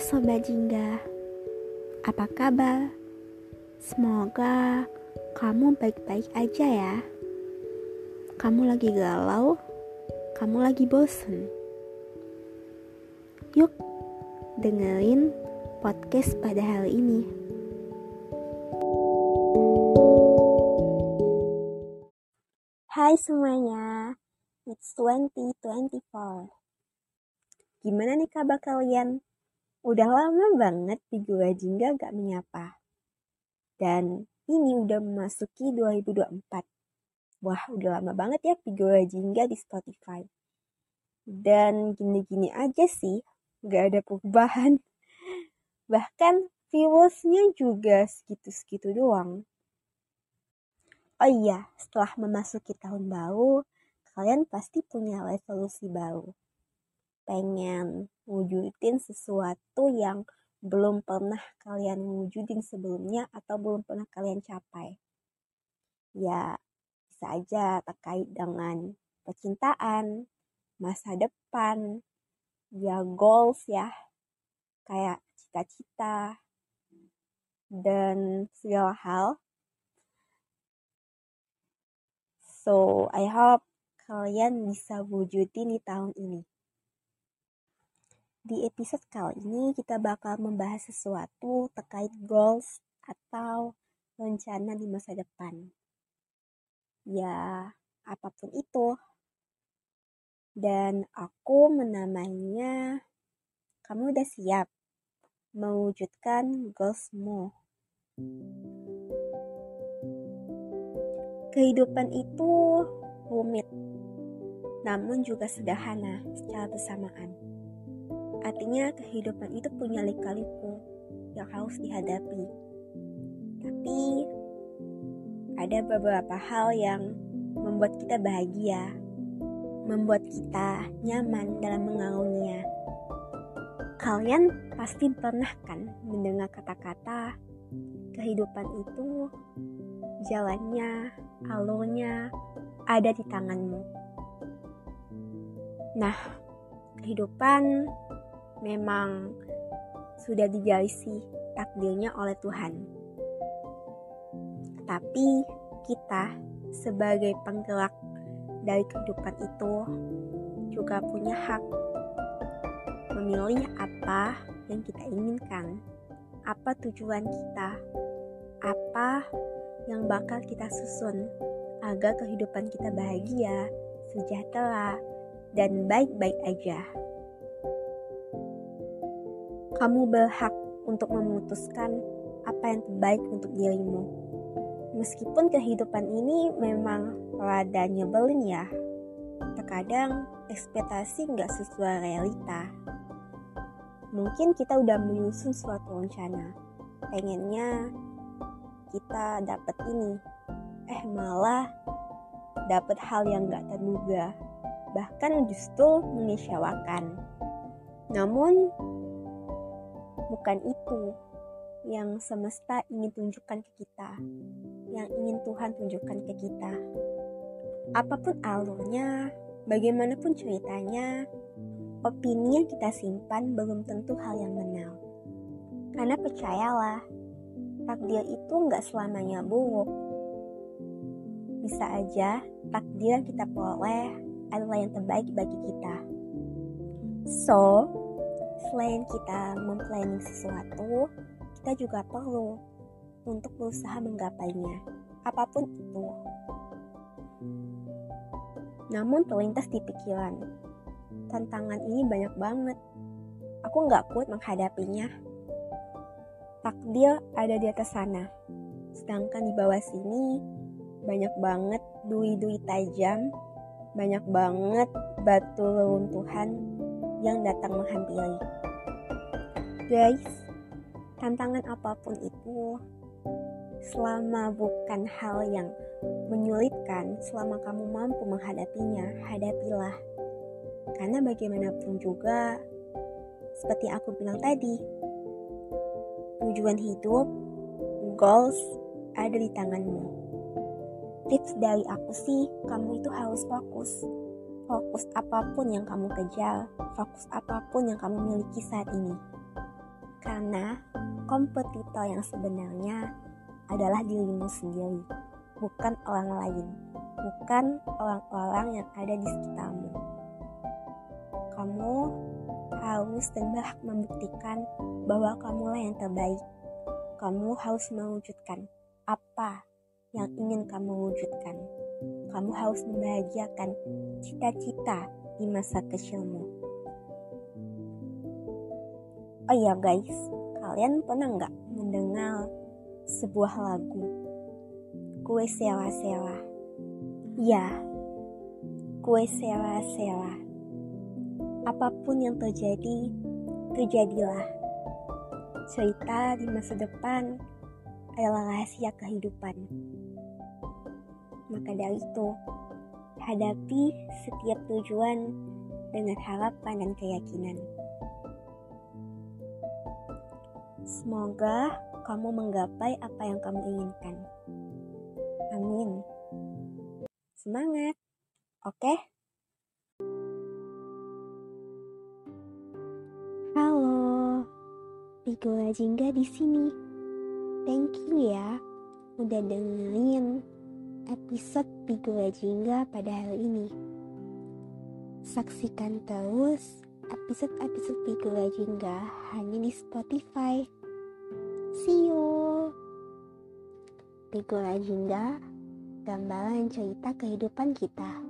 Sobat Jingga, apa kabar? Semoga kamu baik-baik aja ya. Kamu lagi galau, kamu lagi bosen. Yuk, dengerin podcast pada hari ini. Hai semuanya, it's 2024. Gimana nih kabar kalian? Udah lama banget di gua jingga gak menyapa. Dan ini udah memasuki 2024. Wah, udah lama banget ya gua jingga di Spotify. Dan gini-gini aja sih, gak ada perubahan. Bahkan viewersnya juga segitu-segitu doang. Oh iya, setelah memasuki tahun baru, kalian pasti punya resolusi baru pengen wujudin sesuatu yang belum pernah kalian wujudin sebelumnya atau belum pernah kalian capai. Ya, bisa aja terkait dengan percintaan, masa depan, ya goals ya, kayak cita-cita, dan segala hal. So, I hope kalian bisa wujudin di tahun ini. Di episode kali ini kita bakal membahas sesuatu terkait goals atau rencana di masa depan. Ya, apa pun itu. Dan aku menamainya kamu udah siap mewujudkan goalsmu. Kehidupan itu rumit, namun juga sederhana secara bersamaan. Artinya kehidupan itu punya lika-liku yang harus dihadapi. Tapi ada beberapa hal yang membuat kita bahagia, membuat kita nyaman dalam mengaunnya. Kalian pasti pernah kan mendengar kata-kata kehidupan itu jalannya, alurnya ada di tanganmu. Nah, kehidupan memang sudah digarisi takdirnya oleh Tuhan. Tapi kita sebagai penggerak dari kehidupan itu juga punya hak memilih apa yang kita inginkan, apa tujuan kita, apa yang bakal kita susun agar kehidupan kita bahagia, sejahtera, dan baik-baik aja kamu berhak untuk memutuskan apa yang terbaik untuk dirimu. Meskipun kehidupan ini memang rada nyebelin ya, terkadang ekspektasi nggak sesuai realita. Mungkin kita udah menyusun suatu rencana, pengennya kita dapat ini, eh malah dapat hal yang nggak terduga, bahkan justru mengecewakan. Namun Bukan itu yang semesta ingin tunjukkan ke kita, yang ingin Tuhan tunjukkan ke kita. Apa pun alurnya, bagaimanapun ceritanya, opini yang kita simpan belum tentu hal yang benar. Karena percayalah, takdir itu nggak selamanya buruk. Bisa aja takdir yang kita peroleh adalah yang terbaik bagi kita. So, Selain kita memplanning sesuatu, kita juga perlu untuk berusaha menggapainya, apa pun itu. Namun terlintas di pikiran, tantangan ini banyak banget. Aku nggak kuat menghadapinya. Takdir ada di atas sana, sedangkan di bawah sini banyak banget dui-dui tajam, banyak banget batu reruntuhan yang datang menghampiri. Guys, tantangan apa pun itu, selama bukan hal yang menyulitkan, selama kamu mampu menghadapinya, hadapilah. Karena bagaimanapun juga, seperti aku bilang tadi, tujuan hidup, goals ada di tanganmu. Tips dari aku sih, kamu itu harus fokus fokus apa pun yang kamu kejar, fokus apa pun yang kamu miliki saat ini. Karena kompetitor yang sebenarnya adalah dirimu sendiri, bukan orang lain, bukan orang-orang yang ada di sekitarmu. Kamu harus dan berhak membuktikan bahwa kamulah yang terbaik. Kamu harus mewujudkan apa yang ingin kamu wujudkan. Kamu harus membahagiakan cita-cita di masa kecilmu. Oh iya guys, kalian pernah nggak mendengar sebuah lagu? Kue sewa-sewa. Ya, kue sewa-sewa. Apa pun yang terjadi, terjadilah. Cerita di masa depan adalah rahasia kehidupan. Maka dari itu, hadapi setiap tujuan dengan harapan dan keyakinan. Semoga kamu menggapai apa yang kamu inginkan. Amin. Semangat. Oke? Okay? Halo, Pigola Jingga di sini. Thank you ya udah dengerin episode Pigola Jingga pada hari ini. Saksikan terus episode-episode Pigola Jingga hanya di Spotify. Pigola Jingga, gambaran cerita kehidupan kita.